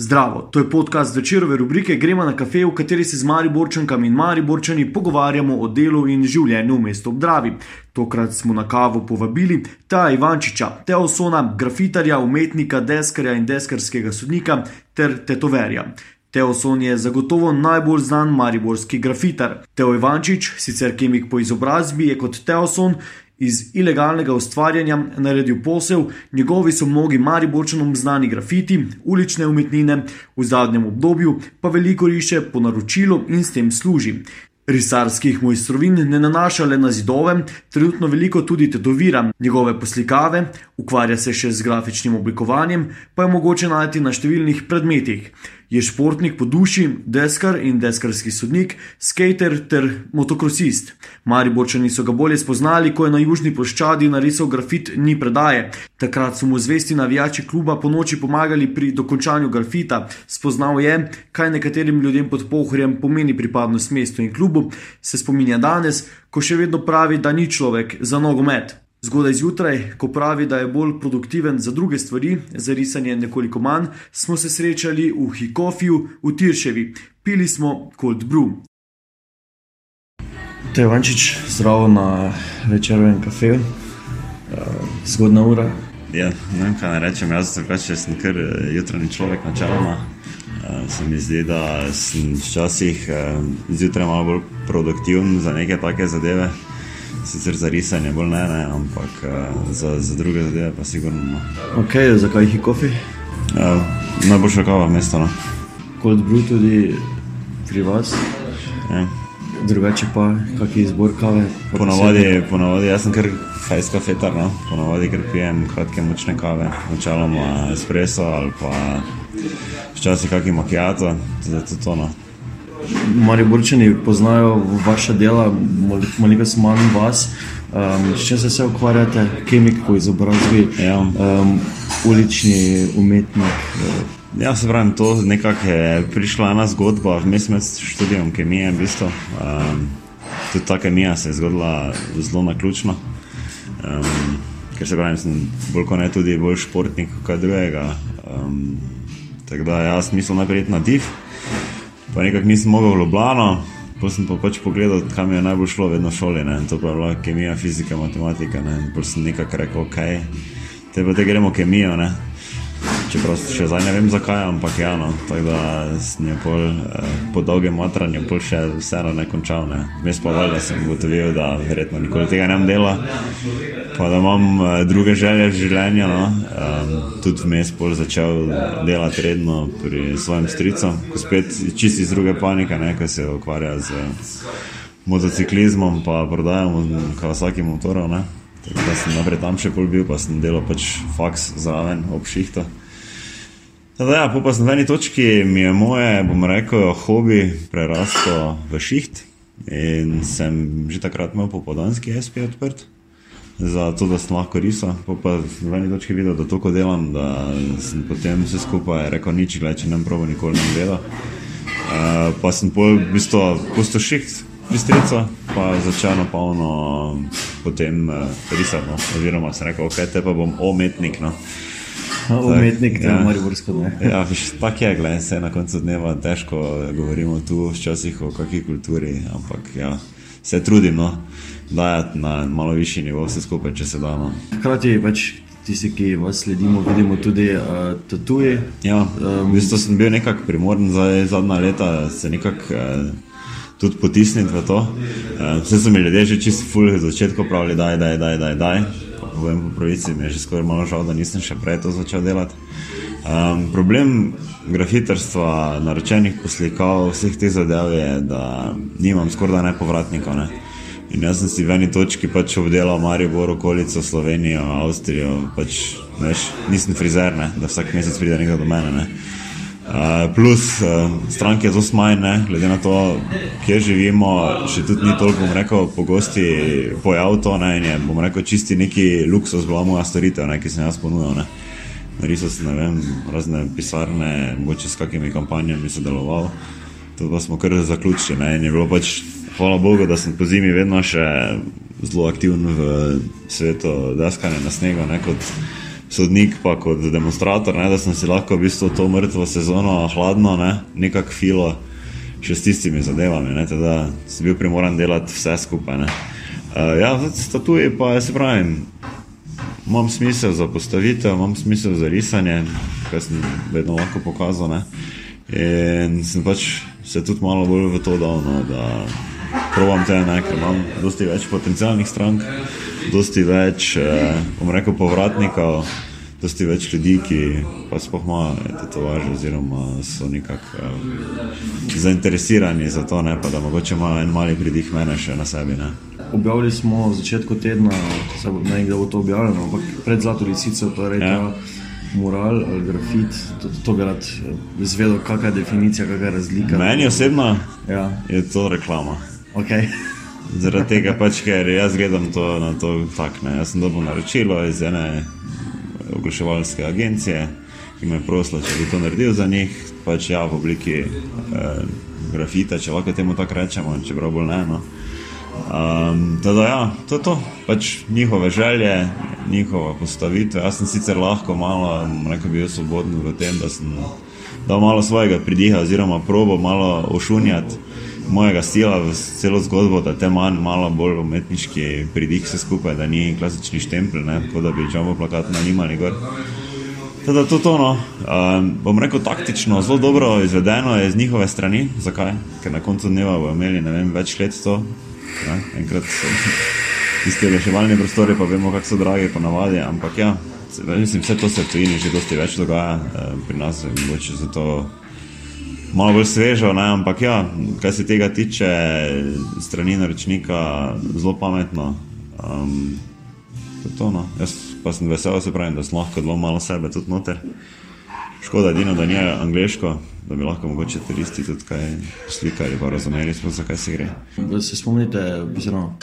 Zdravo, to je podcast večerove rubrike Gremo na kafe, v kateri se z Mariborčankami in Mariborčani pogovarjamo o delu in življenju v mestu Obdravi. Tokrat smo na kavo povabili ta Ivančiča, Teosona, grafitarja, umetnika, deskarja in deskarskega sodnika ter tetoverja. Teoson je zagotovo najbolj znan mariborski grafitar. Teo Ivančič, sicer kemik po izobrazbi, je kot Teoson iz ilegalnega ustvarjanja naredil posel, njegovi so mnogi mariborčanom znani grafiti, ulične umetnine, v zadnjem obdobju pa veliko riše po naročilu in s tem služi. Risarskih mojstrovin ne nanaša le na zidove, trenutno veliko tudi tetovira njegove poslikave, ukvarja se še z grafičnim oblikovanjem, pa je mogoče najti na številnih predmetih. Je športnik po duši, deskar in deskarski sodnik, skater ter motokrosist. Mariborčani so ga bolje spoznali, ko je na južni ploščadi narisal grafit Ni predaje. Takrat so mu zvesti navijači kluba po noči pomagali pri dokončanju grafita. Spoznal je, kaj nekaterim ljudem pod pohorjem pomeni pripadnost mestu in klubu, se spominja danes, ko še vedno pravi, da ni človek za nogomet. Zgodaj zjutraj, ko pravi, da je bolj produktiven za druge stvari, za risanje nekoliko manj, smo se srečali v Hikofiju v Tirševi, pili smo Cold Brew. To je Vančič, zdravo na večernem kafeju, zgodna ura. Ja, ne vem, kaj naj rečem. Jaz sem pač kar jutranji človek, načeloma. Se mi zdi, da sem včasih zjutraj malo bolj produktiven za neke take zadeve sicer za risanje, bolj ne, ne ampak uh, za, za druge zadeve pa sigurno. No. Ok, zakaj jih je kofi? Uh, najboljša kava mesta. No. Cold brew tudi pri vas. Ja. Drugače pa, kak je izbor kave? Ponavadi, ponavadi, jaz sem kar fajs kafetar, no? ponavadi kar pijem kratke močne kave, načeloma espresso ali pa včasih kakšen macchiato, tudi to. No. Mariborčani poznajo vaše dela, malo so manj vas. Um, s čim se, se ukvarjate, kemik po izobrazbi, ja. um, ulični umetnik? Uh. Ja, se pravi, to nekako je prišla ena zgodba, vmes med študijem kemije. V bistvu. um, tudi ta kemija se je zgodila zelo na ključno. Um, ker se pravi, sem bolj kot ne tudi bolj športnik kot drugega. Um, tako da jaz mislim najprej na div pa nekako nisem mogel v Ljubljano. Potem sem pa pač pogledal, kam je najbolj šlo, vedno šole, ne? to pa je bila kemija, fizika, matematika. Potem sem nekako rekel, ok, te pa te gremo kemijo. Ne? Čeprav še zdaj ne vem zakaj, ampak ja, no. tako da sem je pol, eh, po dolgem matranju pol še vseeno ne končal. Ne. Mes pa valjda sem ugotovil, da verjetno nikoli tega ne bom delal, pa da imam eh, druge želje v življenju. No. Um, tudi vmes pol začel delati redno pri svojem stricu, ko spet čisti iz druge panike, ne, ko se ukvarja z motociklizmom, pa prodajamo vsakim motorom. Tako da sem naprej tam še pol bil, pa sem delal pač faks zraven ob šihtu. Da, ja, pa na eni točki mi je moje, bom rekel, hobi preraslo v šiht in sem že takrat imel popoldanski SP odprt. Zato, da sem lahko risal, pa, pa na eni točki videl, da toliko delam, da sem potem vse skupaj rekel, nič, če ne probo, nikoli ne vedel. Uh, pa sem pol, v bistvu, pusto šiht, bistrico, pa začel na polno potem uh, risati. No. Oziroma sem rekel, ok, te pa bom umetnik. No umetnik, ja. Mariborsko. Ja, tako je, gledaj, se na koncu dneva težko govorimo tu včasih o kakšni kulturi, ampak ja, se trudimo dajati na malo višji nivo vse skupaj, če se da. No. Hkrati pač tisti, ki vas sledimo, vidimo tudi uh, tatuje. Ja, um, v bistvu sem bil nekako primoren za zadnja leta, se nekako. Uh, Tudi potisniti v to. Vse so mi ljudje že čisto fulj, začetko pravili, da je, da je, da je, da je, da je povem po pravici, mi je že skoraj malo žal, da nisem še prej to začel delati. Um, problem grafitarstva, naročenih poslikav, vseh teh zadev je, da nimam skoraj nepovratnikov. Ne? In jaz sem si v eni točki pač obdelal Maribor, okolico Slovenijo, Avstrijo, pač veš, nisem frizer, ne? da vsak mesec pride nekdo do mene. Ne? Uh, plus uh, stranke zelo smajne, glede na to, kje živimo, še tudi ni toliko, bom rekel, pogosti pojav to, ne, in je, bom rekel, čisti neki luksus, bila moja storitev, ne, ki sem jaz ponudil, ne. Narisal sem, ne vem, razne pisarne, mogoče s kakimi kampanjami sodeloval, to pa smo kar zaključili, ne, in je bilo pač, hvala Bogu, da sem po zimi vedno še zelo aktiven v svetu deskanja na snegu, ne, kot sodnik, pa kot demonstrator, ne, da sem si lahko v bistvu to mrtvo sezono hladno, ne, nekako filo še s tistimi zadevami. Ne, teda sem bil primoran delati vse skupaj. Ne. Uh, ja, statuji pa se pravi, imam smisel za postavitev, imam smisel za risanje, kar sem vedno lahko pokazal. Ne. In sem pač se tudi malo bolj v to dal, no, da provam te ne, ker imam dosti več potencijalnih strank, dosti več, eh, bom rekel, povratnikov, dosti več ljudi, ki pa spoh imajo tetovaže oziroma so nekako eh, zainteresirani za to, ne, pa da mogoče imajo en mali pridih mene še na sebi. Ne. Objavili smo v začetku tedna, ne vem, kdo bo to objavljeno, ampak pred Zlato lisico, torej ja. mural ali grafit, to, to bi rad izvedel, kakšna je definicija, kakšna je razlika. Meni osebno ja. je to reklama. Okay. Zaradi tega pač, ker jaz gledam to na to tak. Ne. Jaz sem dobil naročilo iz ene oglaševalske agencije, ki me je prosila, če bi to naredil za njih, pač ja, v obliki eh, grafita, če lahko temu tako rečemo, čeprav bolj ne. No. Um, teda, ja, to je to, pač njihove želje, njihova postavitev. Jaz sem sicer lahko malo, rekel bi, svoboden v tem, da sem dal malo svojega pridiha, oziroma probo malo ošunjati mojega stila v celo zgodbo, da te manj, malo bolj umetniški pridih vse skupaj, da ni klasični štempelj, tako da bi čemu plakat na njima ali gor. Teda to to, no. um, bom rekel taktično, zelo dobro izvedeno je z njihove strani. Zakaj? Ker na koncu dneva bomo imeli vem, več let to. Ne? Enkrat so tiste reševalne prostore, pa vemo, kako so dragi po navadi, ampak ja, mislim, vse to se v tujini že dosti več dogaja, uh, pri nas je mogoče zato malo bolj svežo, ne? ampak ja, kar se tega tiče, strani naročnika, zelo pametno. Um, to to, no. Jaz pa sem vesel, se pravi, da sem lahko zelo malo sebe tudi noter. Škoda, edino, da ni angliško, da bi lahko mogoče turisti tudi kaj slikali, pa razumeli, zakaj se gre. Se spomnite,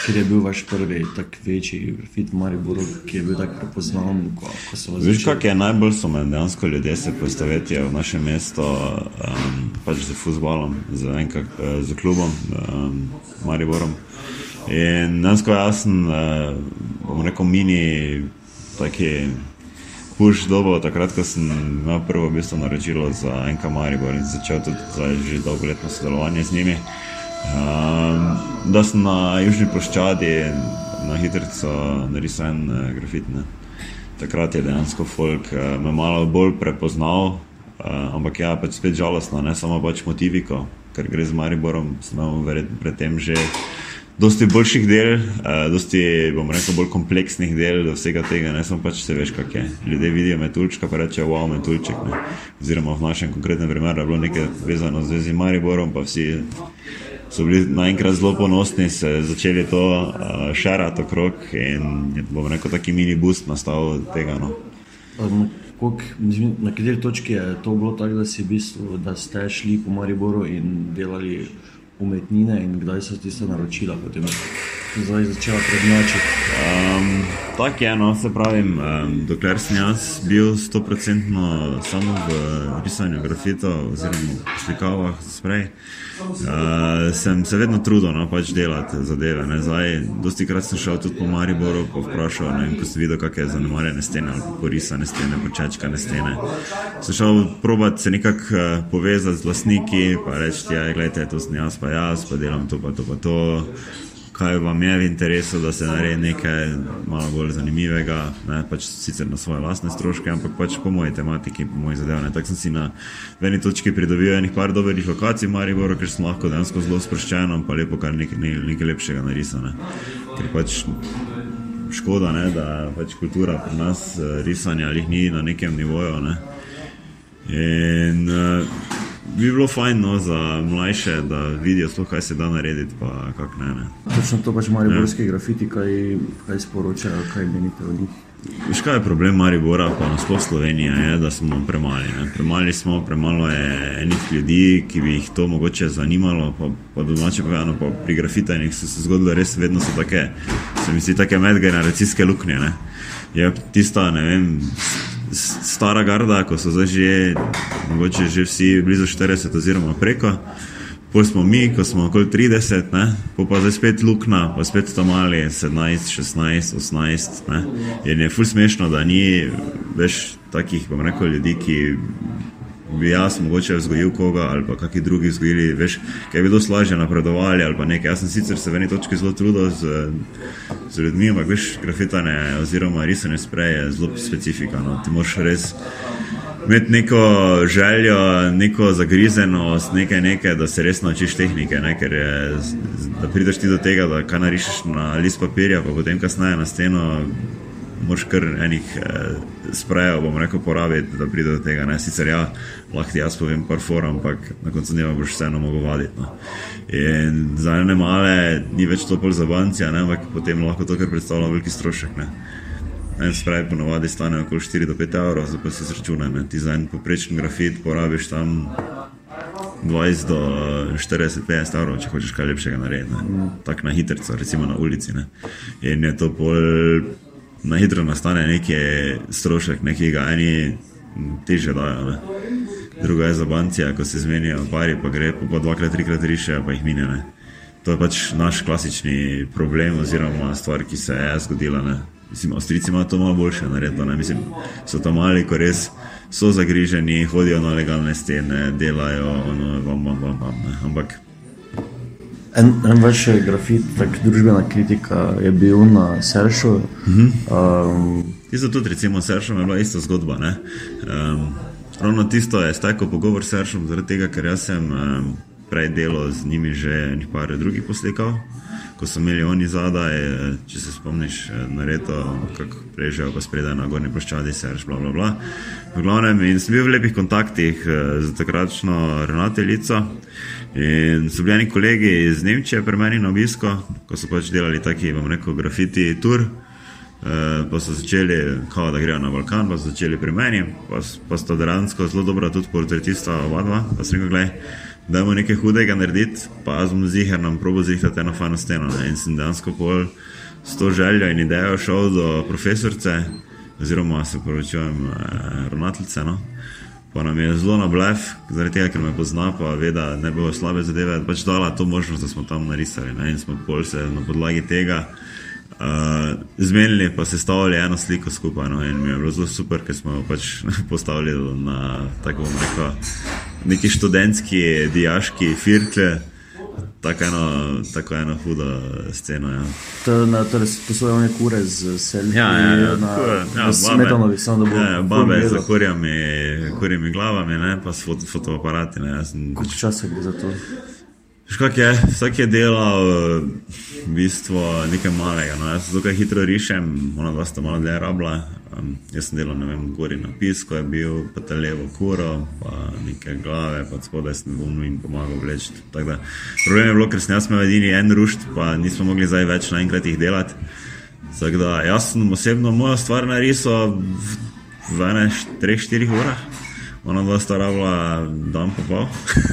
ker je bil vaš prvi tak večji grafit Maribor, ki je bil tako prepoznaven, ko, ko so vas videli? Veš, kak je najbolj so me dejansko ljudje se postavetijo v naše mesto, um, pač z futbolom, z, enkak, z klubom um, Mariborom. In dejansko jaz sem, uh, bom rekel, mini, taki puš dobo, takrat, ko sem imel prvo bistvo naročilo za NK Maribor in začel tudi zdaj že dolgoletno sodelovanje z njimi. Um, da sem na južni ploščadi na hitrico narisal en uh, grafit. Ne. Takrat je dejansko folk uh, me malo bolj prepoznal, uh, ampak ja, pač spet žalostno, ne samo pač motiviko, ker gre z Mariborom, sem imel verjetno predtem že dosti boljših del, uh, dosti, bom rekel, bolj kompleksnih del do vsega tega. Ne sem pač se veš, kak je. Ljudje vidijo metulčka, pa rečejo, wow, metulček. Ne. Oziroma v našem konkretnem primeru je bilo nekaj vezano z Zvezi Mariborom, pa vsi so bili naenkrat zelo ponosni, se začeli to uh, šarati okrog in bom rekel, taki mini boost nastal tega. No. Um. Kok, na kateri točki je to bilo tako, da, bistvo, da ste šli po Mariboru in delali umetnine in kdaj so tiste naročila, potem zdaj začela prednačiti? Um, Tako je, no, se pravi, um, dokler sem jaz bil 100% samo v pisanju grafitov oziroma slikavah, sprej. Uh, sem se vedno trudil no, pač delati zadeve. Zdaj, dosti krat sem šel tudi po Mariboru in vprašal, ne, ko sem videl, kakšne zanemarjene stene ali porisane stene, počečkane stene. Sem šel probat se nekako uh, povezati z lastniki in reči, ja, je to sem jaz, pa jaz, pa delam to, pa to, pa to kaj vam je v interesu, da se naredi nekaj malo bolj zanimivega, ne, pač sicer na svoje lastne stroške, ampak pač po moji tematiki, po moji zadevi. Tako sem si na eni točki pridobil enih par dobrih lokacij v Mariboru, ker sem lahko dejansko zelo sproščen, pa lepo kar nekaj, nekaj lepšega narisane. Ker pač škoda, ne, da pač kultura pri nas eh, risanja ali ni na nekem nivoju. Ne. In, uh, bi bilo fajn no, za mlajše, da vidijo, sploh, kaj se da narediti. Ne, ne. Točno to pač mariborski ja. grafiti, kaj, kaj sporočajo, kaj menite o njih. Veš, kaj je problem Maribora, pa nasploh Slovenije, je, da smo premali. Ne? Premali smo, premalo je enih ljudi, ki bi jih to mogoče zanimalo. Pa, pa domače povedano, pa pri grafitajnih so se zgodile res vedno so take, se mi zdi, take medgeneracijske luknje. Ne? Je tista, ne vem, stara garda, ko so zdaj že, mogoče že vsi blizu 40 oziroma preko, pol smo mi, ko smo okoli 30, ne, pol pa zdaj spet lukna, pa spet tam mali 17, 16, 18. Ne. In je ful smešno, da ni več takih, bom rekel, ljudi, ki bi jaz mogoče vzgojil koga ali pa kakšni drugi vzgojili, veš, kaj bi dosti lažje napredovali ali pa nekaj. Jaz sem sicer se v eni točki zelo trudil z, z ljudmi, ampak veš, grafitane oziroma risanje spreje je zelo specifika. No. Ti moraš res imeti neko željo, neko zagrizenost, nekaj, nekaj, da se res naučiš tehnike, ne? ker je, da prideš ti do tega, da kaj narišeš na list papirja, pa potem kasneje na steno moš kar enih eh, sprejev, bom rekel, porabiti, da pride do tega. Ne? Sicer ja, lahko ti jaz povem par forum, ampak na koncu dneva boš vseeno mogel vaditi. No? In za ene male ni več to pol za banci, ampak potem lahko to kar predstavlja veliki strošek. Ne? En sprej ponovadi stane okoli 4 do 5 evrov, zdaj pa si zračunaj. Ti za en poprečen grafit porabiš tam 20 do 40-50 evrov, če hočeš kaj lepšega narediti. Tako na hitro, recimo na ulici. Ne? In je to pol na hitro nastane neki strošek, neki ga eni teže dajo. Ne. Druga je za banke, ko se zmenijo, pari pa gre, pa dvakrat, trikrat riše, pa jih minene. To je pač naš klasični problem, oziroma stvar, ki se je zgodila. Ne. Mislim, Avstrijci imajo to malo boljše naredjeno. Mislim, so tam mali, ko res so zagriženi, hodijo na legalne stene, delajo, ono, vam, vam, vam, vam, ampak En, en več grafit, tako družbena kritika je bil na Seršu. Uh -huh. um, Tisto tudi, recimo, Seršom je bila ista zgodba. Um, ravno tisto je stajko pogovor s Seršom, zaradi tega, ker jaz sem um, prej delal z njimi že nekaj drugih poslikov. Ko so imeli oni zadaj, če se spomniš, na reto, kako prežijo, pa spredaj na gornji ploščadi, serš, bla, bla, bla. V glavnem, in sem bil v lepih kontaktih z takratno ravnateljico. In so bili neki kolegi iz Nemčije, pri meni na obisku, ko so pač delali taki, bom rekel, grafiti tur. Pa so začeli, kao, da grejo na Balkan, pa so začeli pri meni, pa, pa sta dejansko zelo dobra tudi portretista, oba dva. Pa sem rekel, da imamo nekaj hudega narediti, pa bom ziger nam probo zihtati eno fajno steno. Ne? In sem dejansko pol s to željo in idejo šel do profesorce, oziroma se poročujem, eh, ravnateljice. No? pa nam je zelo na blef, zaradi tega, ker me pozna, pa ve, da ne bo slabe zadeve, pač dala to možnost, da smo tam narisali. Ne? In smo pol se na podlagi tega uh, zmenili, pa se stavili eno sliko skupaj. No? In mi je bilo zelo super, ker smo jo pač postavili na tako rekel, neki študentski, diaški firtle tako eno, tako eno hudo sceno. Ja. To, na, torej, to so one kure z selmi. Ja, ja, ja, na, ja, smetanovi, samo da bo. Ja, ja, babe z kurjami, kurjami glavami, ne, pa s foto, fotoaparati. Koliko časa gre za to? Škak je, vsak je delal v bistvu nekaj malega. No. Jaz zelo hitro rišem, ona dva sta malo dlje rabla. Um, jaz sem delal, ne vem, gori na pisku je bil, pa te levo kuro, pa neke glave, pa spodaj sem bom jim pomagal vleči. Problem je bilo, ker sem jaz imel edini en rušt, pa nismo mogli zdaj več naenkrat jih delati. Da, jaz sem osebno mojo stvar narisal v, v 3-4 urah, ona dva sta rabla dan pa pol.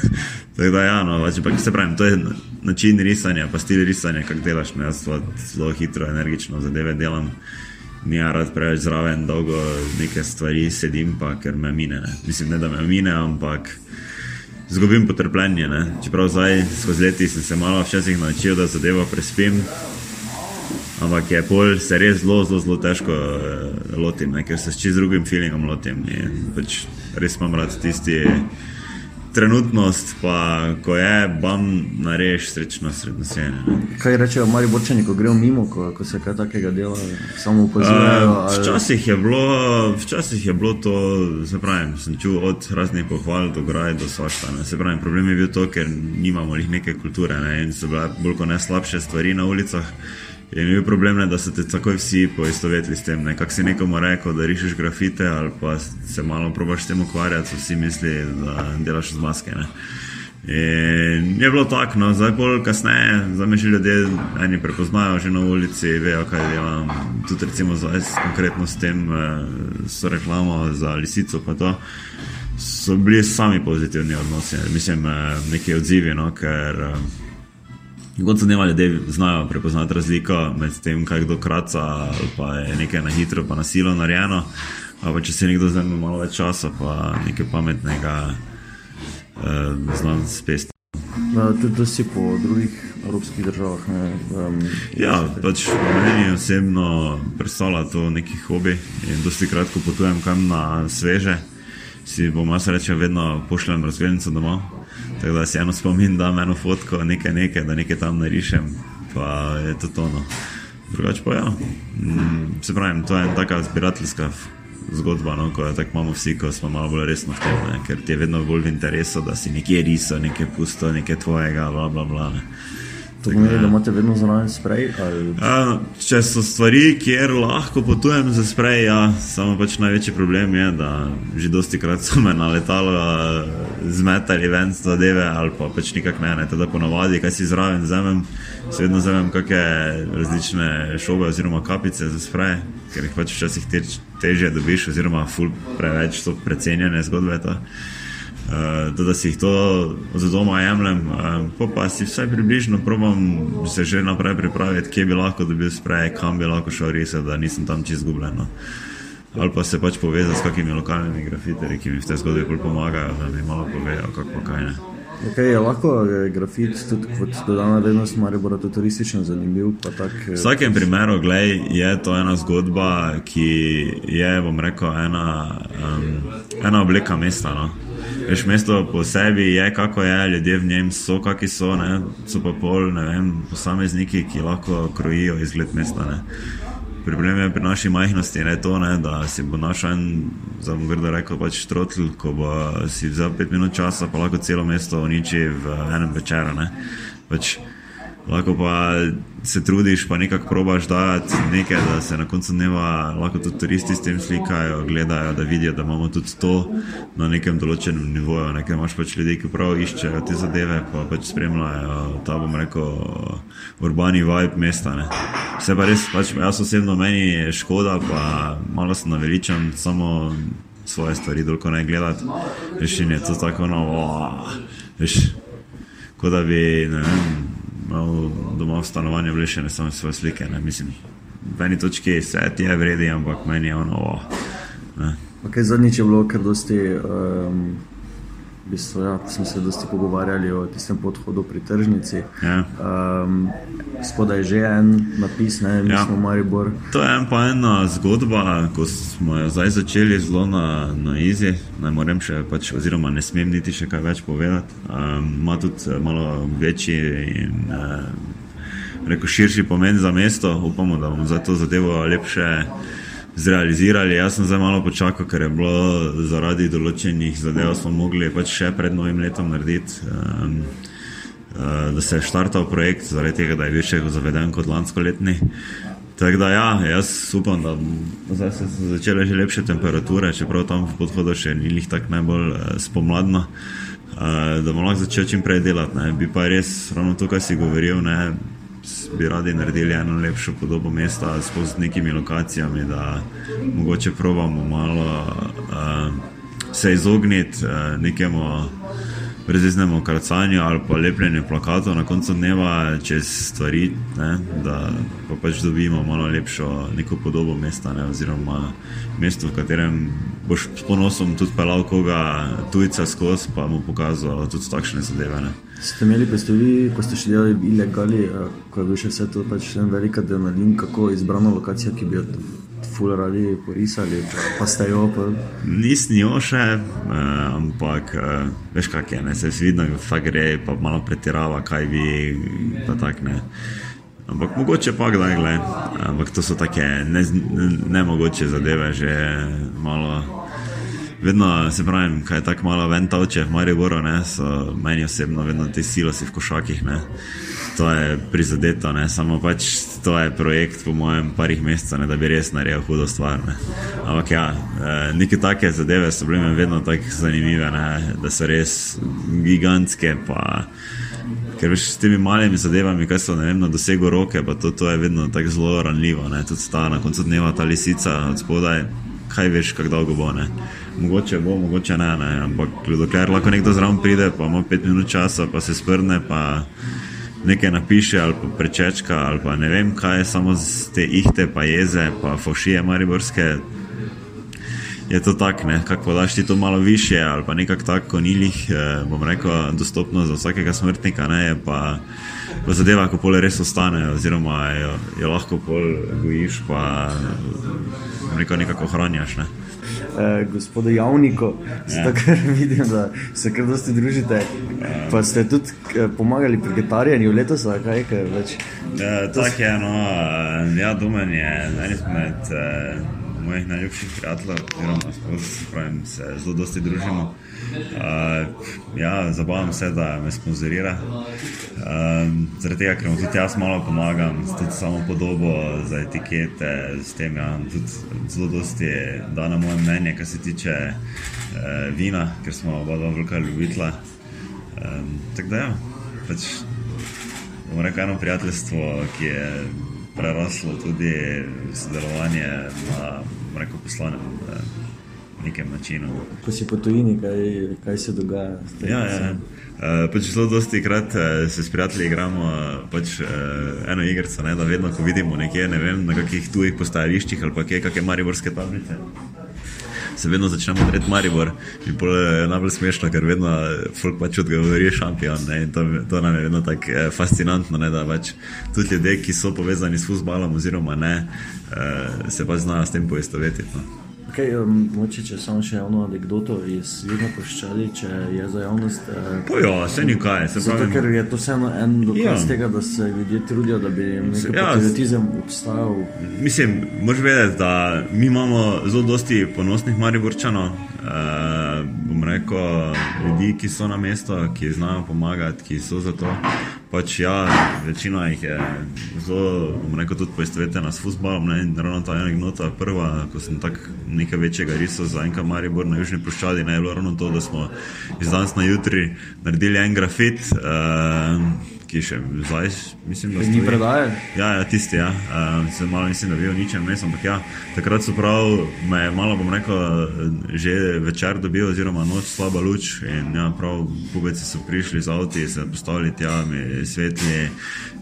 Tako da, ja, no, pač, se pravi, to je način risanja, pa stil risanja, kako delaš. Ne, jaz zelo hitro, energično zadeve delam. Ni rad preveč zraven, dolgo nekaj stvari sedim, pa ker me mine. Ne. Mislim, ne da me mine, ampak zgubim potrpljenje. Ne. Čeprav zdaj, skozi leti, sem se malo včasih naučil, da zadevo prespim. Ampak je pol se res zelo, zelo, zelo težko uh, lotim, ker se s čez drugim feelingom lotim. Pač res imam rad tisti trenutnost, pa ko je, bam, nareš srečno srednjo sene. Kaj rečejo, mari borčani, ko grejo mimo, ko, ko se kaj takega dela, samo upozorajo? Uh, včasih, včasih je bilo to, se pravi, sem čul od raznih pohval do graj do svašta. Ne. Se pravi, problem je bil to, ker nimamo neke kulture ne, in so bile bolj kot ne slabše stvari na ulicah. Je bil problem, ne, da so te takoj vsi poistovetili s tem. Nekako si nekomu rekel, da rišeš grafite ali pa se malo probaš s tem ukvarjati, vsi misli, da delaš z maske. Ne. In je bilo tako, no, zdaj bolj kasneje, zdaj me že ljudje eni prepoznajo že na ulici, vejo, kaj delam. Tudi recimo zdaj konkretno s tem, eh, so reklamo za lisico, pa to. So bili sami pozitivni odnosi, mislim, eh, neki odzivi, no, ker eh, Kot so dnevali, da znajo prepoznati razliko med tem, kaj kdo kraca, pa je nekaj na hitro, pa na silo narejeno. Pa če se nekdo zdaj malo več časa, pa nekaj pametnega, eh, znam spesti. tudi si po drugih evropskih državah. Ne, um, ja, pač meni osebno predstavlja to neki hobi in dosti kratko potujem kam na sveže. Si bom jaz rečem, vedno pošljem razglednico domov. Tako da si eno spomin, da eno fotko, nekaj, nekaj, da nekaj tam narišem, pa je to tono. Drugače pa ja, mm, se pravi, to je taka zbirateljska zgodba, no, ko tako imamo vsi, ko smo malo bolj resno v tem, ker ti je vedno bolj v interesu, da si nekje risal, nekaj pusto, nekaj tvojega, bla bla bla. Ne. To pomeni, da imate vedno zraven sprej? Ali... A, če so stvari, kjer lahko potujem za sprej, ja, samo pač največji problem je, da že dosti krat so me na letalo zmetali ven z zadeve ali pa pač nikak ne, ne. teda ponovadi, kaj si zraven vzamem, se vedno vzamem kakšne različne šobe oziroma kapice za sprej, ker jih pač včasih tež, težje dobiš oziroma ful preveč so precenjene zgodbe. To. Uh, da si jih to za doma jemljem, uh, pa si vsaj približno probam se že naprej pripraviti, kje bi lahko dobil sprej, kam bi lahko šel res, da nisem tam čez izgubljen. No. Ali pa se pač povezati s kakimi lokalnimi grafiterji, ki mi v tej zgodbi bolj pomagajo, da mi malo povejo, kako kaj ne. Okay, je lahko je grafit tudi kot dodana vrednost, ali bo to turistično zanimiv? Tak, v vsakem primeru glej, je to ena zgodba, ki je, bom rekel, ena, um, ena oblika mesta. No? Veš, mesto po sebi je, kako je, ljudje v njem so, kakšni so, ne? so pa pol, ne vem, posamezniki, ki lahko krojijo izgled mesta. Ne? Problem je pri naši majhnosti, ne to, ne, da si bo našel en, za grdo rekel, pač štrotl, ko bo si vzel pet minut časa, pa lahko celo mesto uniči v enem večeru. Pač, lahko pa se trudiš, pa nekako probaš dajati nekaj, da se na koncu dneva lahko tudi turisti s tem slikajo, gledajo, da vidijo, da imamo tudi to na nekem določenem nivoju. Nekaj imaš pač ljudi, ki prav iščejo te zadeve, pa pač spremljajo ta, bom rekel, urbani vibe mesta. Ne. Vse pa res, pač jaz osebno meni je škoda, pa malo se naveličam samo svoje stvari, dolgo ne gledati. In je to tako, no, veš, kot da bi, ne vem, imel doma v stanovanju, bile še ne samo svoje slike. Ne, mislim, v eni točki se ti je vredi, ampak meni je ono. Oh, okay, Zadnjič je bilo kar dosti. Um, V bistvu, ja, smo se dosti pogovarjali o tistem podhodu pri tržnici. Ja. Um, spodaj je že en napis, ne mi ja. smo Maribor. To je en pa ena zgodba, ko smo jo zdaj začeli zelo na, na izi. Ne morem še, pač, oziroma ne smem niti še kaj več povedati. Um, ima tudi eh, malo večji in uh, reko širši pomen za mesto. Upamo, da bomo za to zadevo lepše zrealizirali. Jaz sem zdaj malo počakal, ker je bilo zaradi določenih zadev, smo mogli pač še pred novim letom narediti. Um, Da se je štartal projekt, zaradi tega, da je više zaveden kot lansko letni. Tako da, ja, jaz upam, da zdaj se so začele že lepše temperature, čeprav tam v podhodu še ni jih tako najbolj spomladno, da bomo lahko začeli čim prej delati. Ne. Bi pa res ravno to, kar si govoril, ne, bi radi naredili eno lepšo podobo mesta s nekimi lokacijami, da mogoče probamo malo uh, se izogniti uh, nekemu breziznemu kracanju ali pa lepljenju plakatov na koncu dneva čez stvari, ne, da pa pač dobimo malo lepšo neko podobo mesta ne, oziroma mesto, v katerem boš s ponosom tudi pelal koga tujca skozi, pa mu pokazal tudi takšne zadeve. Ne. Ste imeli, ko ste, vi, ko ste še delali ilegali, eh, ko je bil še vse to pač en velik adrenalin, kako izbrana lokacija, ki bi jo ful radi porisali, pa ste jo pa. Nisem jo še, eh, ampak eh, veš kak je, ne se vidi, da gre pa malo pretirava, kaj bi, pa tak ne. Ampak mogoče pa kdaj, gledaj. Ampak to so take nemogoče ne, ne zadeve, že malo vedno se pravim, kaj je tako malo ventavče v Mariboru, ne, so meni osebno vedno te silosi v košakih. Ne. To je prizadeto, ne. samo pač to je projekt po mojem parih mesecev, da bi res naredil hudo stvar. Ne. Ampak ja, e, neke take zadeve so bile vedno tako zanimive, ne, da so res gigantske. Pa, ker veš s temi malimi zadevami, kaj so vem, na dosegu roke, pa to, to je vedno tako zelo ranljivo. Ne. Tudi ta na koncu dneva ta lisica od spodaj, kaj veš, kako dolgo bo. Ne mogoče bo, mogoče ne, ne. ampak dokler lahko nekdo zraven pride, pa ima pet minut časa, pa se sprne, pa nekaj napiše ali pa prečečka ali pa ne vem kaj, samo z te ihte, pa jeze, pa fošije mariborske. je to tako, kako daš ti to malo više ali pa nekako tako konilih, eh, bom rekel, dostopno za vsakega smrtnika, ne, je pa, pa zadeva, ko pole res ostane, oziroma jo, jo lahko pol gojiš, pa rekel, nekako ohranjaš. Ne. Eh, gospoda Javnika, ja. ker vidim, da se kar dosti družite. Ja. Pa ste tudi eh, pomagali pri vegetarijanju letos, ali kaj več? Eh, Tako je, no, eh, ja, domen je en izmed. Eh, mojih najljubših prijateljev, oziroma se zelo dosti družimo. Uh, ja, zabavam se, da me sponzorira. Um, zaradi tega, ker mu tudi jaz malo pomagam, tudi samo podobo za etikete, s tem ja, tudi zelo dosti da na moje mnenje, kar se tiče uh, vina, ker smo oba dva velika ljubitla. Um, tako da ja, pač bomo rekli eno prijateljstvo, ki je preraslo tudi sodelovanje na rekel, poslovnem eh, nekem načinu. Ko si po tujini, kaj, kaj se dogaja? Ja, ja, ja. Uh, pač zelo dosti krat uh, se s prijatelji igramo uh, pač, uh, eno igrico, da vedno, ko vidimo nekje, ne vem, na kakih tujih postajališčih ali pa kje, kakšne mariborske tablice se vedno začnemo odreti Maribor. In je najbolj smešno, ker vedno folk pač odgovori šampion. To, to nam je vedno tako eh, fascinantno, ne, da pač tudi ljudje, ki so povezani s futbalom oziroma ne, eh, se pa znajo s tem poistovetiti. No. Okay, um, moče, če samo še eno anegdoto iz Vidna poščali, če je za javnost. Eh, ja, vse nikaj. Se zato, ker je to vseeno en dokaz ja. tega, da se ljudje trudijo, da bi neki ja, patriotizem obstajal. Mislim, mož vedeti, da mi imamo zelo dosti ponosnih mariborčanov. Uh, bom rekel, ljudi, ki so na mestu, ki znajo pomagati, ki so za to. Pač ja, večina jih je zelo, bom rekel, tudi poistovetena s futbolom. Ravno ta ena gnota, prva, ko sem tako nekaj večjega risal za enka Maribor na Južni Ploščadi, ne je bilo ravno to, da smo iz danes na jutri naredili en grafit. Uh, ki še zdaj, mislim, da se jih predaje. Ja, ja, tisti, ja. Uh, se malo mislim, da bi bil ničem mes, ampak ja, takrat so prav, me je malo, bom rekel, že večer dobil, oziroma noč slaba luč in ja, prav, pubeci so prišli z avti, se postavili tja, mi svetli,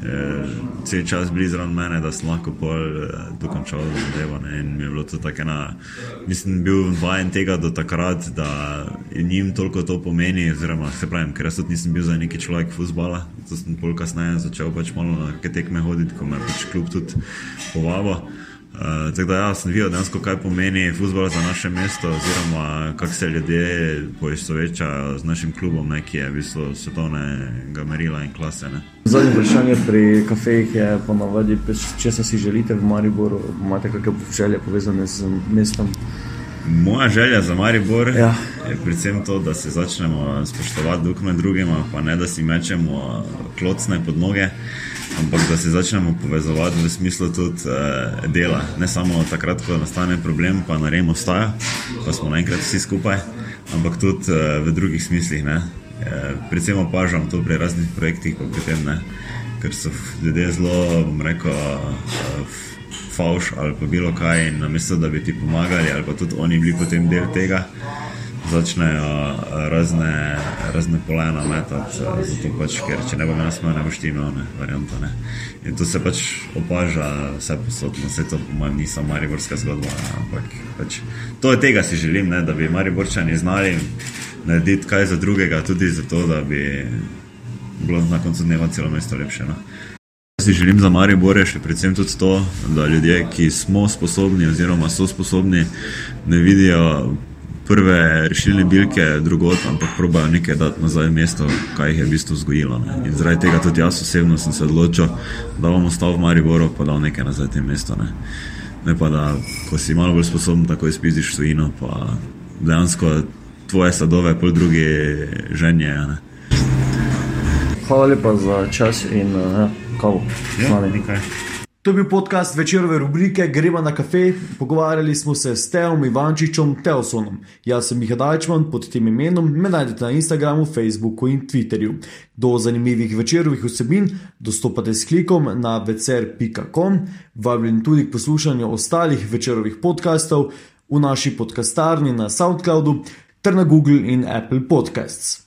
eh, cel čas bili zraven mene, da sem lahko pol eh, dokončal zadevo in mi je bilo to tako ena, mislim, bil vajen tega do takrat, da njim toliko to pomeni, oziroma se pravim, ker jaz tudi nisem bil za neki človek futbala, to sem bolj kasneje začel pač malo na neke tekme hoditi, ko me pač kljub tudi povabo. Uh, tako da, ja, sem videl dejansko, kaj pomeni futbol za naše mesto, oziroma kako se ljudje poistovečajo z našim klubom, ne, ki je v bistvu svetovnega merila in klase. Ne. Zadnje vprašanje pri kafejih je ponovadi, če se si želite v Mariboru, imate kakšne želje povezane z mestom. Moja želja za Maribor ja. je predvsem to, da se začnemo spoštovati drug med drugima, pa ne da si mečemo klocne pod noge, ampak da se začnemo povezovati v smislu tudi uh, dela. Ne samo takrat, ko nastane problem, pa naredimo vstaja, pa smo naenkrat vsi skupaj, ampak tudi uh, v drugih smislih. Ne. Uh, predvsem opažam to pri raznih projektih, pa pri tem, ne, ker so ljudje zelo, bom rekel, uh, fauš ali pa bilo kaj, in namesto da bi ti pomagali, ali pa tudi oni bili potem del tega, začnejo eh, razne, razne polena metati. Zato pač, ker če ne bo nas imel, ne boš ti imel, ne, varianta, ne. In to se pač opaža vse posod, no vse to po mojem ni samo mariborska zgodba, ampak pač, to je tega si želim, ne, da bi mariborčani znali narediti kaj za drugega, tudi zato, da bi bilo na koncu dneva celo mesto lepše. No. Si želim za Maribor še predvsem tudi to, da ljudje, ki smo sposobni oziroma so sposobni, ne vidijo prve rešilne bilke drugot, ampak probajo nekaj dati nazaj v mesto, kaj jih je v bistvu vzgojilo. Ne. In zaradi tega tudi jaz osebno sem se odločil, da bom ostal v Mariboru, pa dal nekaj nazaj v tem mestu. Ne. ne pa da, ko si malo bolj sposoben, tako izpiziš svojino, pa dejansko tvoje sadove, pol druge ženje. Hvala lepa za čas in uh, kavo. Ja, to je bil podcast večerove rubrike Gremo na kafe. Pogovarjali smo se s Teom Ivančičem Teosonom. Jaz sem Miha Dajčman pod tem imenom, me najdete na Instagramu, Facebooku in Twitterju. Do zanimivih večerovih vsebin dostopate s klikom na vecer.com. Vabljen tudi k poslušanju ostalih večerovih podkastov v naši podkastarni na SoundCloudu ter na Google in Apple Podcasts.